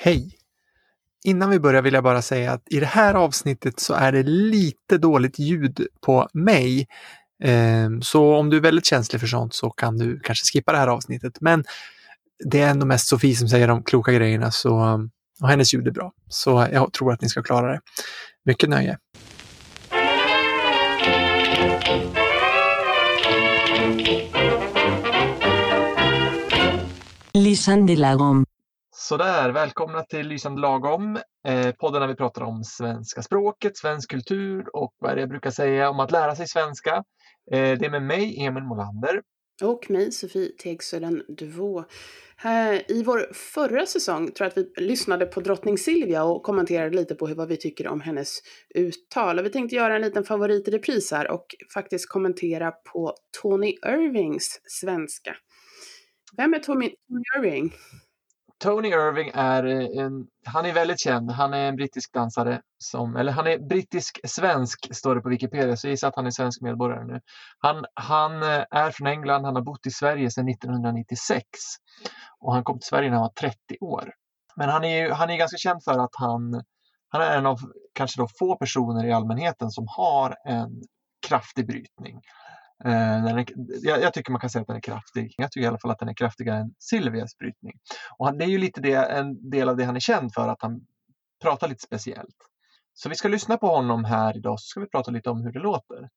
Hej! Innan vi börjar vill jag bara säga att i det här avsnittet så är det lite dåligt ljud på mig. Ehm, så om du är väldigt känslig för sånt så kan du kanske skippa det här avsnittet. Men det är ändå mest Sofie som säger de kloka grejerna så, och hennes ljud är bra. Så jag tror att ni ska klara det. Mycket nöje! Lysande lagom. Sådär, välkomna till Lysande lagom, eh, podden där vi pratar om svenska språket, svensk kultur och vad är det jag brukar säga om att lära sig svenska. Eh, det är med mig, Emil Molander. Och mig, Sofie Tegsöden Duvå. I vår förra säsong tror jag att vi lyssnade på drottning Silvia och kommenterade lite på vad vi tycker om hennes uttal. Och vi tänkte göra en liten favorit i repris här och faktiskt kommentera på Tony Irvings svenska. Vem är Tony Irving? Tony Irving är eh, en, han är väldigt känd. Han är en brittisk dansare som, eller han är brittisk-svensk står det på Wikipedia, så jag gissar att han är svensk medborgare nu. Han, han eh, är från England, han har bott i Sverige sedan 1996 och han kom till Sverige när han var 30 år. Men han är, han är ganska känd för att han, han är en av kanske då få personer i allmänheten som har en kraftig brytning. Eh, är, jag, jag, tycker man kan säga att den är kraftig. Jag tycker i alla fall att den är kraftigare än Silvias brytning. Och han, det är ju lite det, en del av det han är känd för, att han pratar lite speciellt. Så vi ska lyssna på honom här idag, så ska vi prata lite om hur det låter.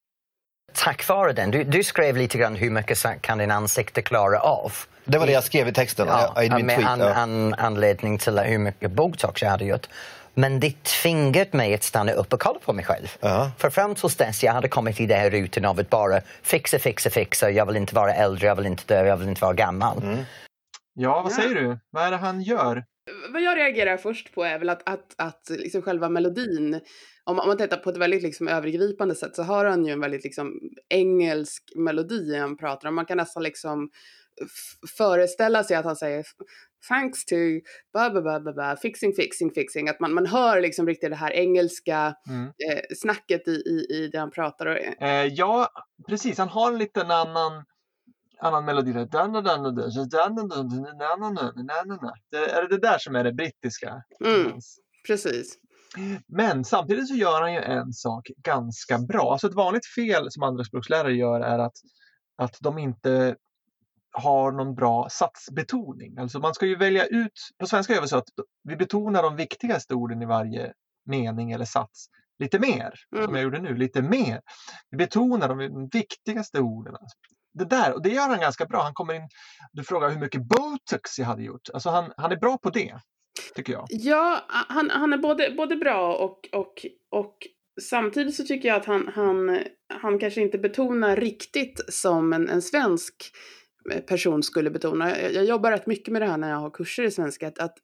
Tack vare den. Du, du skrev lite grann hur mycket kan din ansikte klara av. Det var det jag skrev i texten. Ja, i min med tweet, an, ja. an, anledning till hur mycket botox jag hade gjort. Men det tvingade mig att stanna upp och kolla på mig själv. Uh-huh. För fram tills dess jag hade kommit i den här rutan av att bara fixa, fixa, fixa. Jag vill inte vara äldre, jag vill inte dö, jag vill inte vara gammal. Mm. Ja, vad säger du? Vad är det han gör? Vad jag reagerar först på är väl att, att, att liksom själva melodin, om, om man tittar på ett väldigt liksom övergripande sätt så har han ju en väldigt liksom engelsk melodi han pratar om. Man kan nästan liksom föreställa sig att han säger thanks to blah, blah, blah, blah, blah, fixing, fixing, fixing. Att man, man hör liksom riktigt det här engelska mm. eh, snacket i, i, i det han pratar. Eh, ja, precis. Han har en liten annan annan melodi. Det är det där som är det brittiska. Mm, precis. Men samtidigt så gör han ju en sak ganska bra. Alltså ett vanligt fel som andraspråkslärare gör är att, att de inte har någon bra satsbetoning. Alltså man ska ju välja ut, på svenska gör vi så att vi betonar de viktigaste orden i varje mening eller sats lite mer, mm. som jag gjorde nu, lite mer. Vi betonar de viktigaste orden. Det där, och det gör han ganska bra. Han kommer in, du frågar hur mycket botox jag hade gjort. Alltså han, han är bra på det, tycker jag. Ja, han, han är både, både bra och, och, och samtidigt så tycker jag att han, han, han kanske inte betonar riktigt som en, en svensk person skulle betona. Jag, jag jobbar rätt mycket med det här när jag har kurser i svenska. Att, att,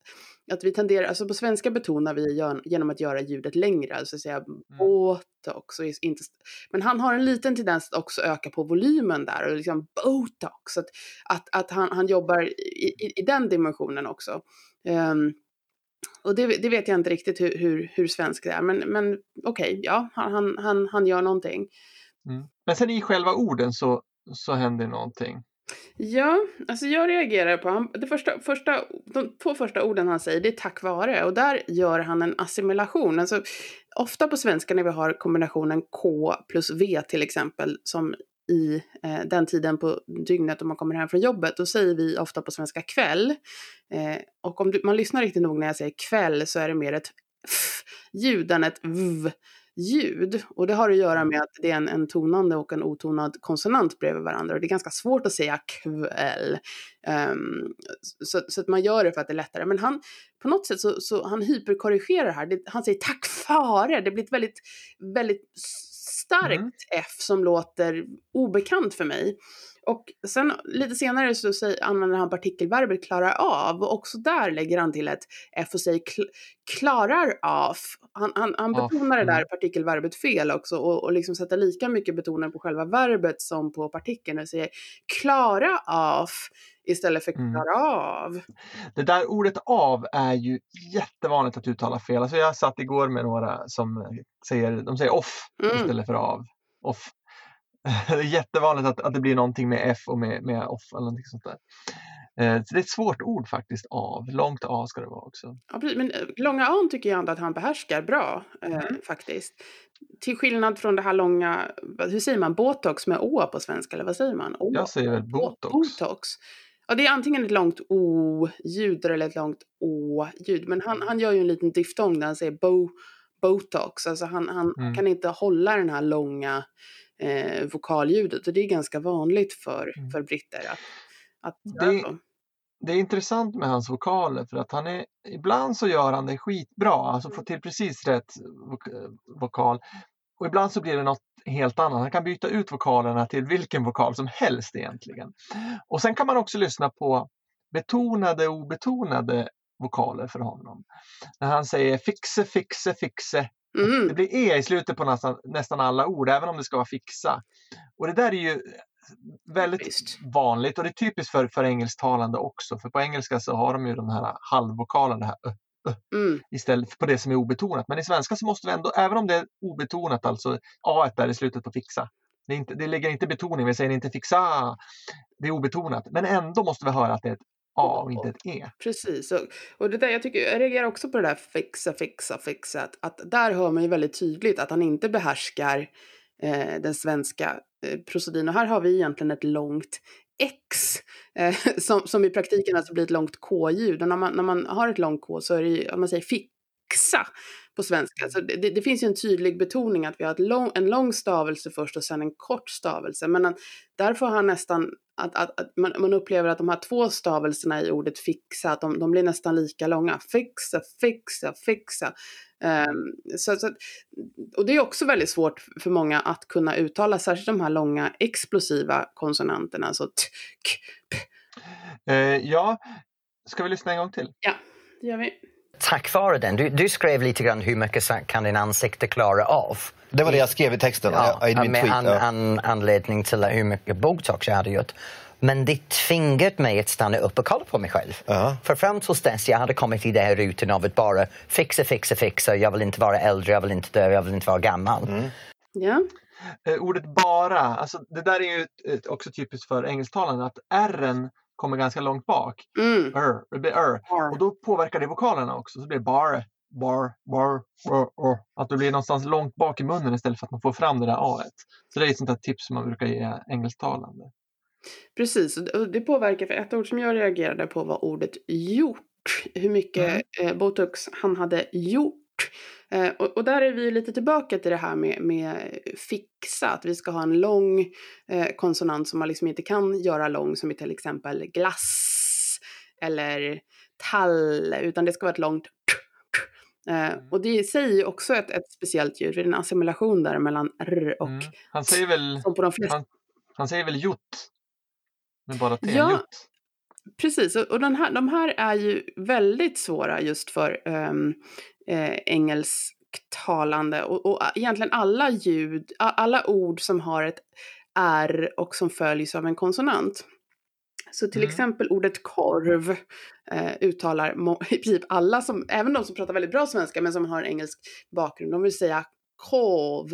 att vi tenderar, alltså på svenska betonar vi genom att göra ljudet längre, alltså säga mm. botox. Och inte, men han har en liten tendens att också öka på volymen där och liksom botox. Att, att, att han, han jobbar i, i, i den dimensionen också. Um, och det, det, vet jag inte riktigt hur, hur, hur svensk det är, men, men okej, okay, ja, han, han, han gör någonting. Mm. Men sen i själva orden så, så händer någonting. Ja, alltså jag reagerar på han, det första, första, de två första orden han säger, det är tack vare. Och där gör han en assimilation. Alltså, ofta på svenska när vi har kombinationen K plus V till exempel, som i eh, den tiden på dygnet om man kommer hem från jobbet, då säger vi ofta på svenska kväll. Eh, och om du, man lyssnar riktigt nog när jag säger kväll så är det mer ett f-ljud än ett v ljud. Och det har att göra med att det är en, en tonande och en otonad konsonant bredvid varandra. Och det är ganska svårt att säga kväll. Um, så, så att man gör det för att det är lättare. Men han, på något sätt så, så han hyperkorrigerar här. Det, han säger tack fare. Det blir ett väldigt, väldigt starkt mm. F som låter obekant för mig. Och sen lite senare så säger, använder han partikelverbet klarar av och också där lägger han till ett F och säger kl klarar av. Han, han, han betonar det där mm. partikelverbet fel också och, och liksom sätter lika mycket betoning på själva verbet som på partikeln och säger klara av istället för mm. klara mm. av. Det där ordet av är ju jättevanligt att uttala fel. Alltså jag satt igår med några som säger, de säger off mm. istället för av. Off. Det är jättevanligt att, att det blir någonting med F och med, med off eller någonting sånt där. Eh, det är ett svårt ord faktiskt, av. Långt A ska det vara också. Ja, men eh, långa A tycker jag ändå att han behärskar bra, eh, mm. faktiskt. Till skillnad från det här långa, hur säger man, botox med Å på svenska, eller vad säger man? Å. Jag säger väl botox. botox. Ja, det är antingen ett långt O-ljud eller ett långt Å-ljud. Men han, han gör ju en liten diftong där han säger bo, botox. Alltså han, han mm. kan inte hålla den här långa eh, vokalljudet. Och det är ganska vanligt för, mm. för britter att, att det, det är intressant med hans vokaler för att han är, ibland så gör han det skitbra, alltså får till precis rätt vok vokal. Och ibland så blir det något helt annat. Han kan byta ut vokalerna till vilken vokal som helst egentligen. Och sen kan man också lyssna på betonade och obetonade vokaler för honom. När han säger fixe, fixe, fixe. Mm. Det blir e i slutet på nästan, nästan alla ord, även om det ska vara fixa. Och det där är ju väldigt Visst. vanligt och det är typiskt för, för engelsktalande också. För på engelska så har de ju den här halvvokalen, det här ö, ö, mm. istället för på det som är obetonat. Men i svenska så måste vi ändå, även om det är obetonat, alltså A där i slutet på fixa. Det, är inte, det ligger inte betoning, vi säger inte fixa, det är obetonat. Men ändå måste vi höra att det är ett A och inte ett E. Precis, och, och det där, jag, tycker, jag reagerar också på det där fixa, fixa, fixa. Att, att där hör man ju väldigt tydligt att han inte behärskar eh, den svenska eh, prosedin. Och här har vi egentligen ett långt X eh, som, som i praktiken alltså blir ett långt K-ljud. Och när man, när man har ett långt K så är det ju, om man säger fixa på svenska. Så det, det, finns ju en tydlig betoning att vi har lång, en lång stavelse först och sen en kort stavelse. Men där får han nästan, att, att, att man, man, upplever att de här två stavelserna i ordet fixa, att de, de blir nästan lika långa. Fixa, fixa, fixa. Um, så, så, och det är också väldigt svårt för många att kunna uttala, särskilt de här långa explosiva konsonanterna, så t, k, p. Uh, ja, ska vi lyssna en gång till? Ja, det gör vi. Tack vare den. Du, du skrev lite grann hur mycket kan din ansikte klara av. Det var det jag skrev i texten. Ja, i min med tweet, an, an, anledning till hur mycket botox jag hade gjort. Men det tvingade mig att stanna upp och kolla på mig själv. Uh-huh. För fram tills dess jag hade kommit i den här rutan av att bara fixa, fixa, fixa. Jag vill inte vara äldre, jag vill inte dö, jag vill inte vara gammal. Mm. Ja. Eh, ordet bara, alltså, det där är ju också typiskt för engelsktalande att r kommer ganska långt bak. Mm. R, det blir r. Och då påverkar det vokalerna också. Så det blir bar, bar, bar, bar, bar. Att det blir någonstans långt bak i munnen istället för att man får fram det där a -et. Så det är ett sånt här tips som man brukar ge engelsktalande. Precis, och det påverkar, för ett ord som jag reagerade på var ordet gjort. Hur mycket mm. eh, botox han hade gjort. Eh, och, och, där är vi lite tillbaka till det här med, med fixa, att vi ska ha en lång eh, konsonant som man liksom inte kan göra lång, som i till exempel glass eller tall, utan det ska vara ett långt Eh, mm. och det säger också ett, ett speciellt ljud, det är en assimilation där mellan r och mm. Han säger väl, som på de flesta... han, han säger väl jott med bara T, ja, Precis, och, den här, de här är ju väldigt svåra just för um, eh, engelsktalande och, och egentligen alla ljud, alla ord som har ett R och som följs av en konsonant. Så till mm. exempel ordet korv eh, uttalar i princip alla som, även de som pratar väldigt bra svenska men som har en engelsk bakgrund, de vill säga korv.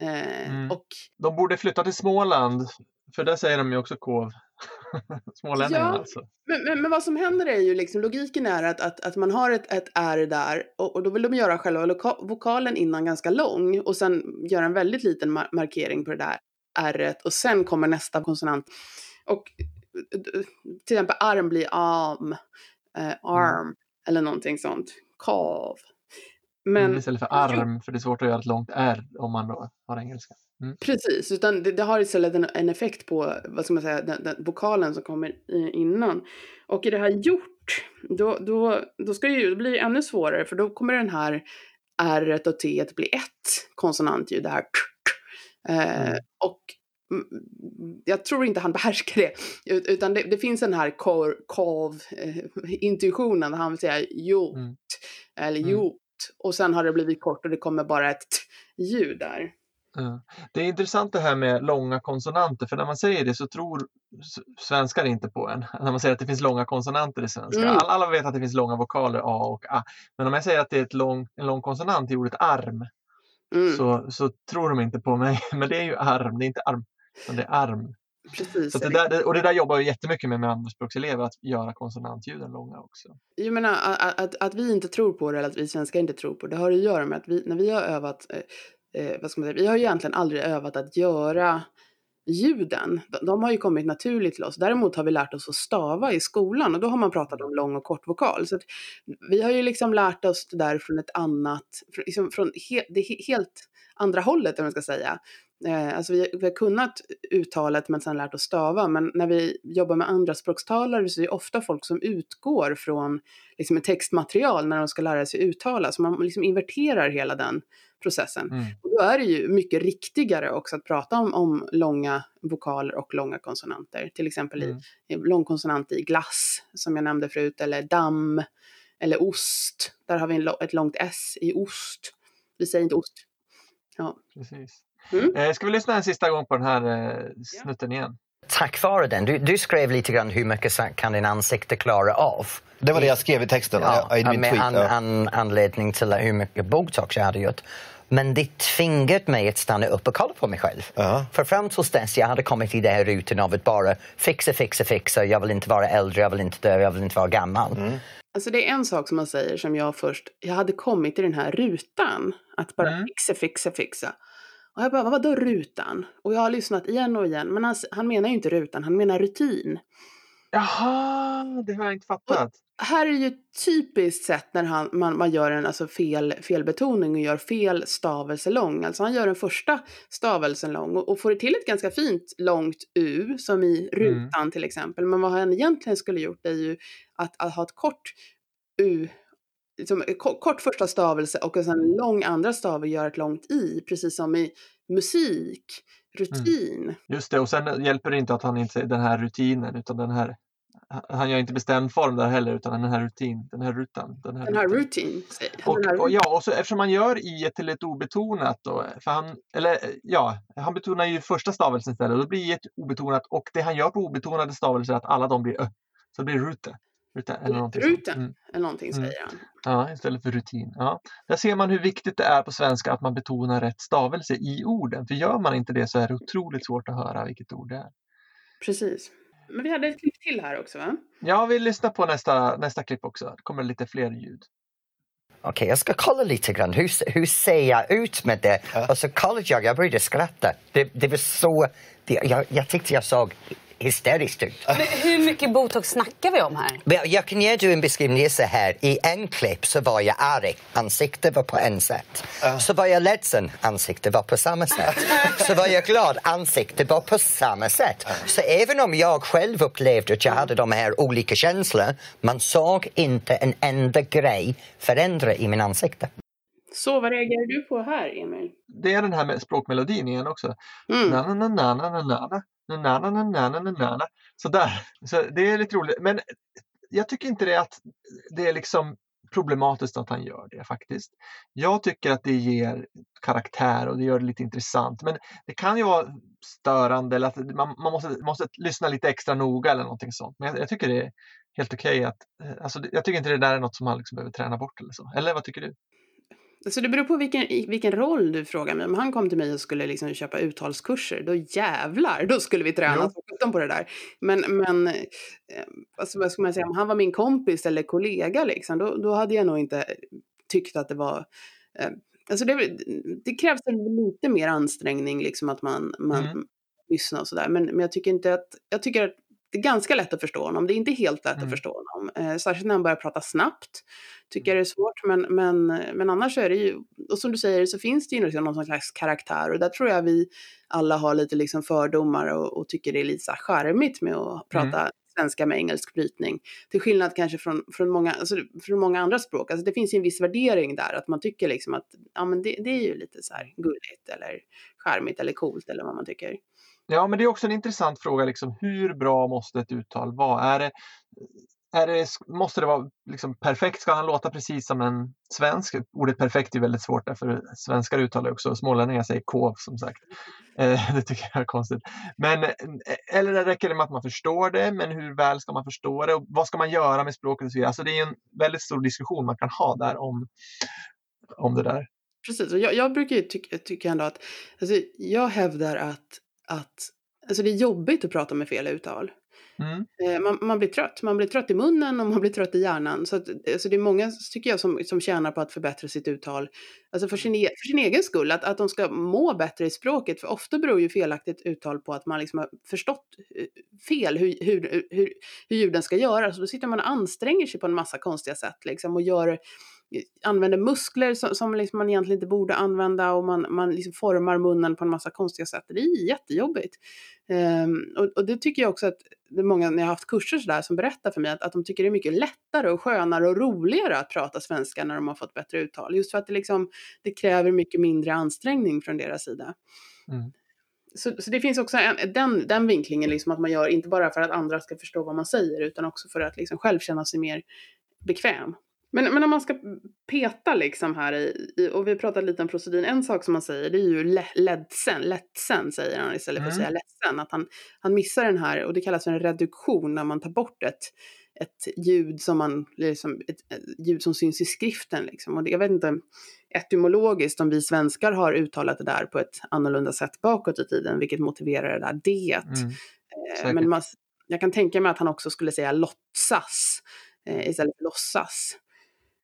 Eh, mm. och, de borde flytta till Småland, för där säger de ju också kov. Smålänningarna ja, alltså. Men, men, men, vad som händer är ju liksom, logiken är att, att, att man har ett, ett R där och, och då vill de göra själva loka, vokalen innan ganska lång och sen göra en väldigt liten mar markering på det där R och sen kommer nästa konsonant. Och till exempel arm blir arm, eh, arm mm. eller någonting sånt. Kav. Men, mm, istället för arm, för det är svårt att göra ett långt R om man då har engelska. Mm. Precis, utan det, det, har istället en, en, effekt på vad ska man säga, den, den vokalen som kommer innan. Och i det här gjort, då, då, då, ska det ju, då blir det ännu svårare för då kommer den här R och T bli ett konsonantljud, det här eh, mm. Och jag tror inte han behärskar det, utan det, det finns den här kav-intuitionen, eh, han vill säga gjort, mm. eller mm. gjort, och sen har det blivit kort och det kommer bara ett ljud där. Det är intressant det här med långa konsonanter, för när man säger det så tror svenskar inte på en. När man säger att det finns långa konsonanter i svenska. Mm. Alla, vet att det finns långa vokaler A och A. Men om jag säger att det är ett lång, en lång konsonant i ordet arm mm. så, så tror de inte på mig. Men det är ju arm, det är inte arm, utan det är arm. Precis. Så det där, och det där jobbar jag jättemycket med med andraspråkselever, att göra konsonantljuden långa också. Jag menar att, att, att, vi inte tror på det eller att vi svenskar inte tror på det, det har att göra med att vi, när vi har övat, eh, vad ska man säga, vi har ju egentligen aldrig övat att göra ljuden, de har ju kommit naturligt till oss. Däremot har vi lärt oss att stava i skolan och då har man pratat om lång och kort vokal. Så vi har ju liksom lärt oss det där från ett annat, liksom från he, det helt andra hållet om man ska säga. Eh, alltså vi, vi, har kunnat uttalet men sen lärt oss stava. Men när vi jobbar med andra språkstalare så är det ofta folk som utgår från liksom ett textmaterial när de ska lära sig uttala. Så man liksom inverterar hela den processen. Mm. Och då är det ju mycket riktigare också att prata om, om långa vokaler och långa konsonanter. Till exempel mm. i, lång konsonant i glass, som jag nämnde förut, eller damm, eller ost. Där har vi en, ett långt S i ost. Vi säger inte ost. Ja. Precis. Mm. Eh, ska vi lyssna en sista gång på den här eh, snutten igen? Tack vare den. Du, du, skrev lite grann hur mycket kan din ansikte klara av. Det var det jag skrev i texten. Ja, i min med tweet, an, an, anledning till hur mycket botox jag hade gjort. Men det tvingade mig att stanna upp och kolla på mig själv. Uh -huh. För fram tills dess jag hade kommit i den här rutan av att bara fixa, fixa, fixa. Jag vill inte vara äldre, jag vill inte dö, jag vill inte vara gammal. Mm. Alltså det är en sak som man säger som jag först, jag hade kommit i den här rutan. Att bara mm. fixa, fixa, fixa. Och jag bara, vad då rutan? Och jag har lyssnat igen och igen, men han, han menar ju inte rutan, han menar rutin. Jaha, det har jag inte fattat. Och här är ju typiskt sett när han, man, man gör en alltså fel, felbetoning och gör fel stavelse lång. Alltså han gör den första stavelsen lång och, och får till ett ganska fint långt U, som i rutan mm. till exempel. Men vad han egentligen skulle gjort är ju att, att ha ett kort U liksom, kort första stavelse och en lång andra stavel gör ett långt i, precis som i musik, rutin. Mm. Just det, och sen hjälper det inte att han inte säger den här rutinen utan den här han gör inte bestämd form där heller utan den här rutin, den här rutan. Den här, den här rutin. Och, och, ja, och så eftersom han gör i till ett obetonat då, för han, eller ja, han betonar ju första stavelsen istället, då blir ett obetonat och det han gör på obetonade stavelser är att alla de blir ö, så det blir rute. Ruta, eller någonting, Ruta, mm. eller någonting mm. säger han. Ja, istället för rutin. Ja. Där ser man hur viktigt det är på svenska att man betonar rätt stavelse i orden. För gör man inte det så är det otroligt svårt att höra vilket ord det är. Precis. Men vi hade ett klipp till här också va? Ja, vi lyssnar på nästa, nästa klipp också. Det kommer lite fler ljud. Okej, okay, jag ska kolla lite grann. Hur, hur ser jag ut med det? Ja. Och så kollade jag, jag började skratta. Det, det var så... Det, jag, jag tyckte jag såg hysteriskt ut. Men hur mycket botox snackar vi om här? Jag kan ge dig en beskrivning så här. I en klipp så var jag arg, ansiktet var på en sätt. Uh. Så var jag ledsen, ansiktet var på samma sätt. så var jag glad, ansiktet var på samma sätt. Uh. Så även om jag själv upplevde att jag hade de här olika känslorna, man såg inte en enda grej förändra i min ansikte. Så vad reagerar du på här, Emil? Det är den här med språkmelodin igen också. Mm. Na, na, na, na, na, na, na, na, na, na, na, na, na. Sådär. Så det är lite roligt. Men jag tycker inte det att det är liksom problematiskt att han gör det faktiskt. Jag tycker att det ger karaktär och det gör det lite intressant. Men det kan ju vara störande eller att man, man måste, måste lyssna lite extra noga eller någonting sånt. Men jag, jag tycker det är helt okej okay att, alltså, jag tycker inte det där är något som man liksom behöver träna bort eller så. Eller vad tycker du? Alltså det beror på vilken, vilken roll du frågar mig. Om han kom till mig och skulle liksom köpa uttalskurser, då jävlar, då skulle vi träna ja. på det där. Men, men eh, alltså vad ska man säga, om han var min kompis eller kollega, liksom, då, då hade jag nog inte tyckt att det var eh, Alltså det, det krävs lite mer ansträngning, liksom att man, man mm. lyssnar och sådär. Men, men jag tycker inte att, jag tycker att det är ganska lätt att förstå honom. Det är inte helt lätt mm. att förstå honom. Eh, särskilt när han börjar prata snabbt. Tycker jag det är svårt. Men, men, men annars är det ju, och som du säger så finns det ju liksom någon slags karaktär. Och där tror jag vi alla har lite liksom fördomar och, och tycker det är lite så charmigt med att prata mm. svenska med engelsk brytning. Till skillnad kanske från, från, många, alltså från många andra språk. Alltså det finns ju en viss värdering där. Att man tycker liksom att ja, men det, det är ju lite så här gulligt eller charmigt eller coolt eller vad man tycker. Ja, men det är också en intressant fråga. Liksom, hur bra måste ett uttal vara? Är det, är det, måste det vara liksom perfekt? Ska han låta precis som en svensk? Ordet perfekt är väldigt svårt därför svenskar uttalar också smålänningar säger kov som sagt. Eh, det tycker jag är konstigt. Men, eh, eller räcker det med att man förstår det? Men hur väl ska man förstå det? Och vad ska man göra med språket? Och Alltså det är en väldigt stor diskussion man kan ha där om, om det där. Precis, och jag, jag brukar ju tycka, tycka ändå att alltså, jag hävdar att att Alltså det är jobbigt att prata med fel uttal. Mm. Eh, man, man, blir trött. Man blir trött i munnen och man blir trött i hjärnan. Så att, alltså det är många, tycker jag, som, som tjänar på att förbättra sitt uttal. Alltså för sin, e, för sin egen skull, att, att de ska må bättre i språket. För ofta beror ju felaktigt uttal på att man liksom har förstått eh, fel hur, hur, hur, hur ljuden ska göras. Så då sitter man och anstränger sig på en massa konstiga sätt liksom, och gör använder muskler som, som liksom man egentligen inte borde använda och man, man liksom formar munnen på en massa konstiga sätt. Det är jättejobbigt. Um, och, och, det tycker jag också att det är många, när jag har haft kurser sådär, som berättar för mig att, att de tycker det är mycket lättare och skönare och roligare att prata svenska när de har fått bättre uttal. Just för att det, liksom, det kräver mycket mindre ansträngning från deras sida. Mm. Så, så, det finns också en, den, den vinklingen, liksom, att man gör inte bara för att andra ska förstå vad man säger, utan också för att liksom, själv känna sig mer bekväm. Men, men om man ska peta liksom här i, i, och vi pratade lite om procedin, en sak som man säger det är ju le, ledsen, ledsen säger han istället för att säga mm. ledsen. Att han, han missar den här, och det kallas för en reduktion när man tar bort ett, ett ljud som man, liksom, ett, ett ljud som syns i skriften liksom. Och det, jag vet inte etymologiskt om vi svenskar har uttalat det där på ett annorlunda sätt bakåt i tiden, vilket motiverar det där det. Mm, eh, men man, jag kan tänka mig att han också skulle säga låtsas eh, istället för låtsas.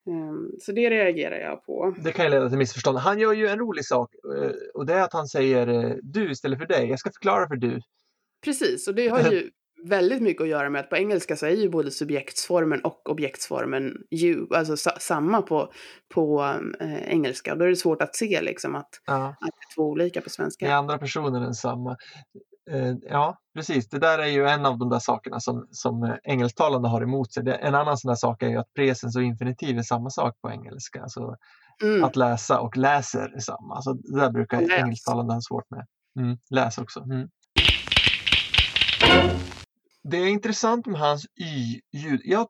Ehm, så det reagerar jag på. Det kan ju leda till missförstånd. Han gör ju en rolig sak eh, och det är att han säger eh, du istället för dig. Jag ska förklara för du. Precis, och det har ju väldigt mycket att göra med att på engelska så är ju både subjektsformen och objektsformen you, alltså samma på, på äh, engelska. Då är det svårt att se liksom att, ja. att det är två olika på svenska. I andra personer än samma. Eh, ja, precis. Det där är ju en av de där sakerna som, som engelsktalande har emot sig. en annan sån där sak är ju att presens och infinitiv är samma sak på engelska. Alltså, mm. Att läsa och läser är samma. Så det där brukar läs. engelsktalande ha svårt med. Mm, läs också. Mm. Det är intressant med hans y-ljud. Jag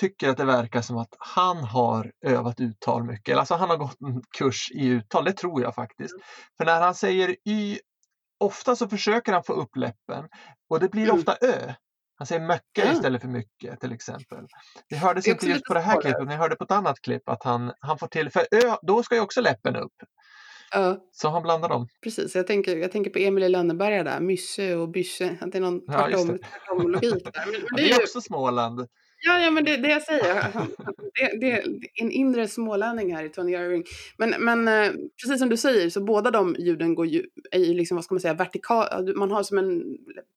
tycker att det verkar som att han har övat uttal mycket. Alltså han har gått en kurs i uttal, det tror jag faktiskt. Mm. För när han säger y ofta så försöker han få upp läppen och det blir mm. ofta ö. Han säger möcka mm. istället för mycket till exempel. Det hördes inte just på det här klippet, men jag hörde på ett annat klipp att han, han får till, för ö, då ska ju också läppen upp. Uh, så han blandar dem. Precis, jag tänker, jag tänker på Emil i Lönneberga där, mysse och bysse, att det är någon tvärtom, ja, logik där. Men, men det, är ju också Småland. Ja, ja men det, det jag säger. Det, det, är en inre smålänning här i Tony Irving. Men, men eh, precis som du säger, så båda de ljuden går ju, är ju liksom, vad ska man säga, vertikal. Man har som en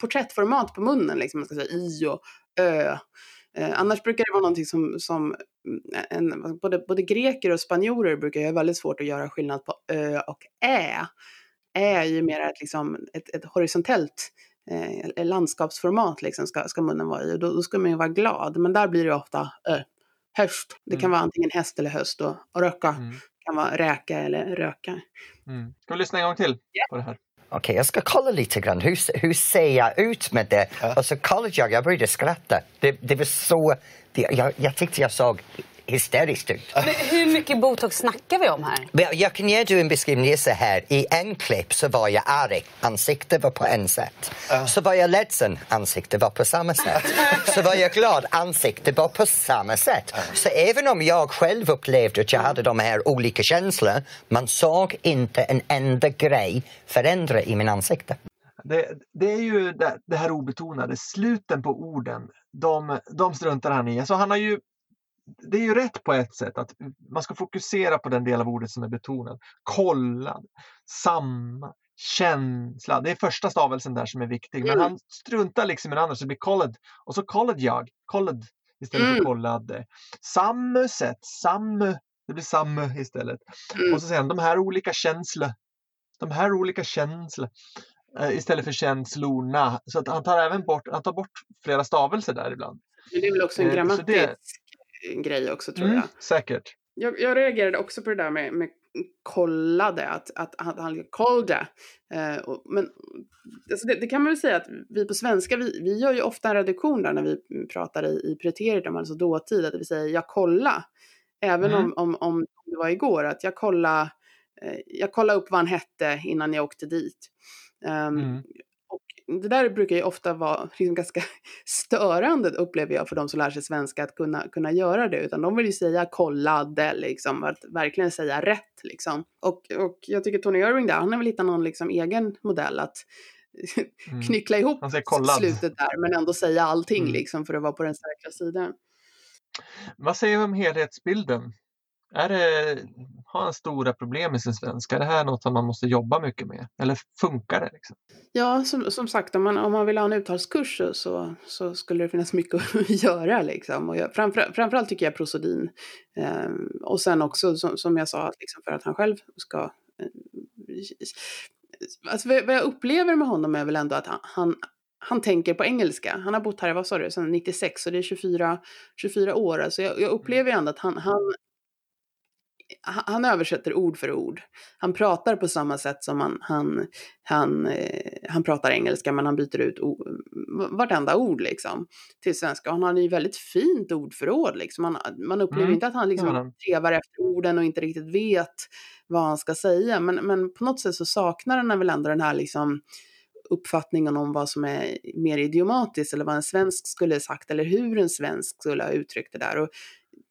porträttformat på munnen, liksom, man ska säga i och ö. Eh, annars brukar det vara någonting som, som eh, en, både, både greker och spanjorer brukar ha väldigt svårt att göra skillnad på ö och ä. Ä är ju mer ett, liksom, ett, ett horisontellt eh, landskapsformat liksom ska, ska munnen vara i. Och då, då ska man ju vara glad. Men där blir det ofta eh, höst. Det kan mm. vara antingen häst eller höst och, och röka mm. kan vara räka eller röka. Mm. Ska vi lyssna en gång till yeah. på det här? Okej, okay, jag ska kolla lite grann. Hur, hur ser jag ut med det? Ja. Och så kollade jag, jag började skratta. Det, det var så... Det, jag, jag tyckte jag såg hysteriskt ut. Men hur mycket botox snackar vi om här? Jag kan ge dig en beskrivning så här. I en klipp så var jag arg, ansiktet var på en sätt. Så var jag ledsen, ansiktet var på samma sätt. så var jag glad, ansiktet var på samma sätt. Så även om jag själv upplevde att jag hade de här olika känslorna, man såg inte en enda grej förändra i min ansikte. Det, det, är ju det, det, här obetonade, sluten på orden, de, de struntar han i. Alltså han har ju det är ju rätt på ett sätt att man ska fokusera på den del av ordet som är betonad. Kollad, samma, känsla. Det är första stavelsen där som är viktig. Men mm. han struntar liksom i den andra så det blir kollad. Och så kollad jag, kollad istället mm. för kollad. Samma sätt, samma. Det blir samma istället. Mm. Och så säger han de här olika känslor. De här olika känslor. Eh, istället för känslorna. Så att han tar även bort, han tar bort flera stavelser där ibland. Det är väl också en grammatisk eh, grej också tror mm, jag. Säkert. Jag, jag reagerade också på det där med, med kollade, att, att, att han kollade. Eh, och, men alltså det, det, kan man väl säga att vi på svenska, vi, vi gör ju ofta en reduktion där när vi pratar i, i preteritum, alltså dåtid, att vi säger jag kolla. Även mm. om, om, om det var igår, att jag kolla, eh, jag kolla upp vad han hette innan jag åkte dit. Um, mm det där brukar ju ofta vara liksom ganska störande upplever jag för de som lär sig svenska att kunna, kunna göra det. Utan de vill ju säga kollade, liksom, att verkligen säga rätt. Liksom. Och, och jag tycker Tony Irving där, han har väl hittat någon liksom egen modell att mm. knyckla ihop slutet där men ändå säga allting mm. liksom för att vara på den säkra sidan. Vad säger du om helhetsbilden? Är det, har han stora problem med sin svenska? Är det här något som man måste jobba mycket med? Eller funkar det? Liksom? Ja, som, som sagt, om man, om man vill ha en uttalskurs så, så skulle det finnas mycket att göra. Liksom. Och jag, framför, framförallt tycker jag prosodin. Eh, och sen också, som, som jag sa, liksom för att han själv ska... Eh, alltså, vad jag upplever med honom är väl ändå att han, han han tänker på engelska. Han har bott här, vad sa du, sedan 96, så det är 24, 24 år. Alltså jag, jag upplever ändå att han, han, han översätter ord för ord. Han pratar på samma sätt som han, han, han, eh, han pratar engelska, men han byter ut o, vartenda ord liksom, till svenska. Han har ju väldigt fint ordförråd. Liksom. Man, man upplever mm. inte att han liksom trevar efter orden och inte riktigt vet vad han ska säga. Men, men på något sätt så saknar han väl ändå den här liksom, uppfattningen om vad som är mer idiomatiskt eller vad en svensk skulle ha sagt eller hur en svensk skulle ha uttryckt det där. Och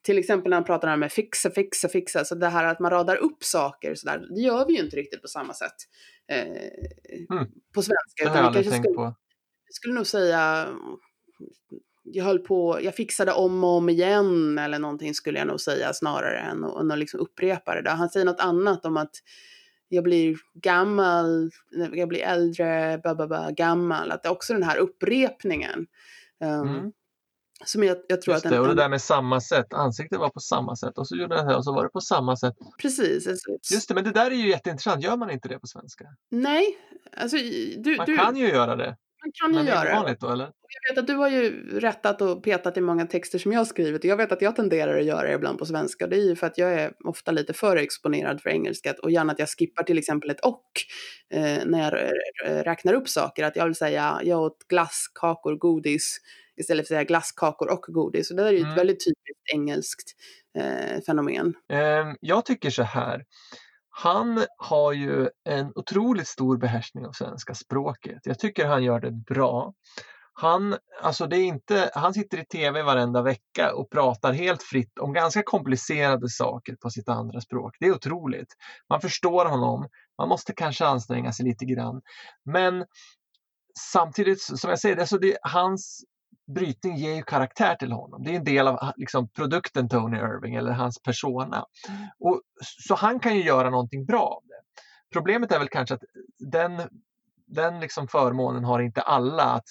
till exempel när han pratar om fixa, fixa, fixa, så det här att man radar upp saker så där, det gör vi ju inte riktigt på samma sätt eh, mm. på svenska. Det har jag aldrig tänkt skulle, på. Jag skulle nog säga, jag höll på, jag fixade om och om igen eller någonting skulle jag nog säga snarare än att, att liksom upprepa det där. Han säger något annat om att jag blir gammal, jag blir äldre, bababa, gammal, att det är också den här upprepningen. Um, mm. Som jag, jag tror Just att det, och det där med samma sätt, ansiktet var på samma sätt och så gjorde han det och så var det på samma sätt. Precis. Alltså, Just det, men det där är ju jätteintressant, gör man inte det på svenska? Nej. Alltså, du, man du, kan ju göra det. Man kan ju men göra det. är vanligt då, eller? Jag vet att du har ju rättat och petat i många texter som jag har skrivit och jag vet att jag tenderar att göra det ibland på svenska. Det är ju för att jag är ofta lite för exponerad för engelska och gärna att jag skippar till exempel ett och eh, när jag räknar upp saker. Att jag vill säga jag åt glass, kakor, godis istället för att säga glasskakor och godis. Så det är ju mm. ett väldigt typiskt engelskt eh, fenomen. Ehm, jag tycker så här. Han har ju en otroligt stor behärskning av svenska språket. Jag tycker han gör det bra. Han, alltså det är inte, han sitter i tv varenda vecka och pratar helt fritt om ganska komplicerade saker på sitt andra språk. Det är otroligt. Man förstår honom. Man måste kanske anstränga sig lite grann. Men samtidigt, som jag säger, alltså det, hans brytning ger ju karaktär till honom. Det är en del av liksom, produkten Tony Irving eller hans persona. Och, så han kan ju göra någonting bra av det. Problemet är väl kanske att den, den liksom förmånen har inte alla att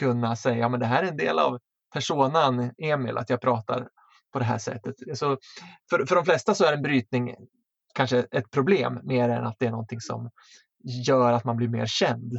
kunna säga men det här är en del av personan Emil, att jag pratar på det här sättet. Så för, för de flesta så är en brytning kanske ett problem mer än att det är någonting som gör att man blir mer känd.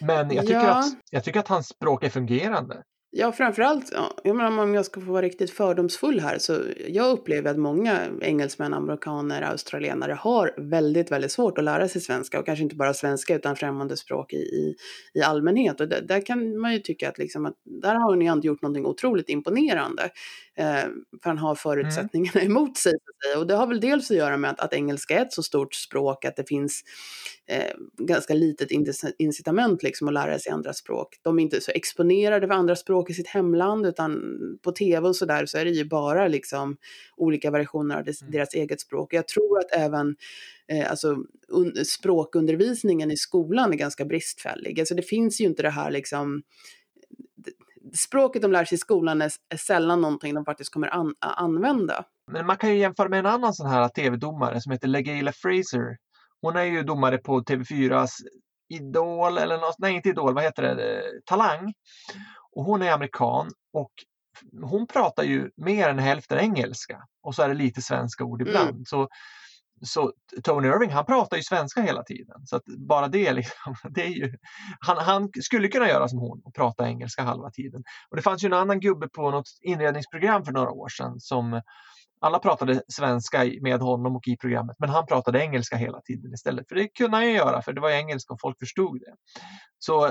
Men jag tycker, ja. att, jag tycker att hans språk är fungerande. Ja, framförallt, ja, jag menar, om jag ska få vara riktigt fördomsfull här, så jag upplever att många engelsmän, amerikaner, australienare har väldigt, väldigt svårt att lära sig svenska och kanske inte bara svenska utan främmande språk i, i, i allmänhet. Och där, där, kan man ju tycka att, liksom, att där har ni ändå gjort någonting otroligt imponerande. Eh, för han har mm. förutsättningarna mm. emot sig. Och det har väl dels att göra med att, att engelska är ett så stort språk att det finns eh, ganska litet incitament liksom att lära sig andra språk. De är inte så exponerade för andra språk i sitt hemland utan på tv och sådär så är det ju bara liksom olika variationer av deras, mm. deras eget språk. Jag tror att även eh, alltså, un, språkundervisningen i skolan är ganska bristfällig. Alltså det finns ju inte det här liksom språket de lär sig i skolan är, är sällan någonting de faktiskt kommer an, använda. Men man kan ju jämföra med en annan sån här tv-domare som heter LaGayla Fraser. Hon är ju domare på TV4s Idol eller något, nej inte Idol, vad heter det, Talang. Och hon är amerikan och hon pratar ju mer än hälften engelska och så är det lite svenska ord ibland. Mm. Så så Tony Irving han pratar ju svenska hela tiden. Så bara det, liksom, det är ju, han, han skulle kunna göra som hon och prata engelska halva tiden. Och det fanns ju en annan gubbe på något inredningsprogram för några år sedan som alla pratade svenska med honom och i programmet men han pratade engelska hela tiden istället. För det kunde han ju göra för det var engelska och folk förstod det. Så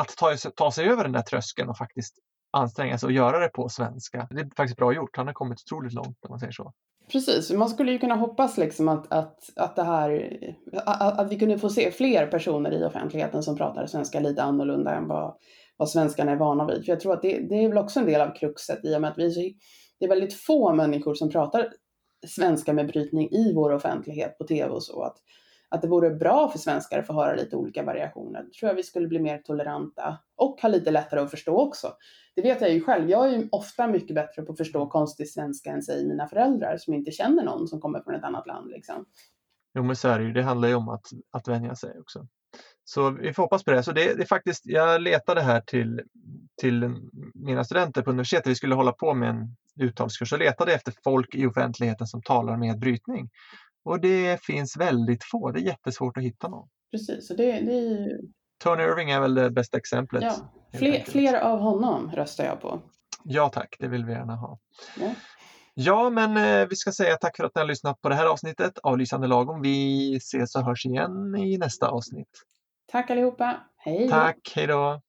att ta, ta sig över den där tröskeln och faktiskt anstränga sig och göra det på svenska. Det är faktiskt bra gjort. Han har kommit otroligt långt om man säger så. Precis, man skulle ju kunna hoppas liksom att, att, att det här, att, att vi kunde få se fler personer i offentligheten som pratar svenska lite annorlunda än vad, vad svenskarna är vana vid. För jag tror att det, det är väl också en del av kruxet i och med att vi, det är väldigt få människor som pratar svenska med brytning i vår offentlighet på tv och så. Att, att det vore bra för svenskar att få höra lite olika variationer. Då tror jag vi skulle bli mer toleranta och ha lite lättare att förstå också. Det vet jag ju själv. Jag är ju ofta mycket bättre på att förstå konstig svenska än säg mina föräldrar som inte känner någon som kommer från ett annat land. Liksom. Jo, men så är det ju. Det handlar ju om att, att vänja sig också. Så vi får hoppas på det. Så det, det är faktiskt, jag letade här till, till mina studenter på universitetet. Vi skulle hålla på med en uttalskurs och letade efter folk i offentligheten som talar med brytning. Och det finns väldigt få. Det är jättesvårt att hitta någon. Precis, så det, det är ju... Tony Irving är väl det bästa exemplet. Ja. Fler, fler av honom röstar jag på. Ja tack, det vill vi gärna ha. Ja. Ja, men eh, vi ska säga tack för att ni har lyssnat på det här avsnittet av Lysande lagom. Vi ses och hörs igen i nästa avsnitt. Tack allihopa. Hej. Tack, hej då.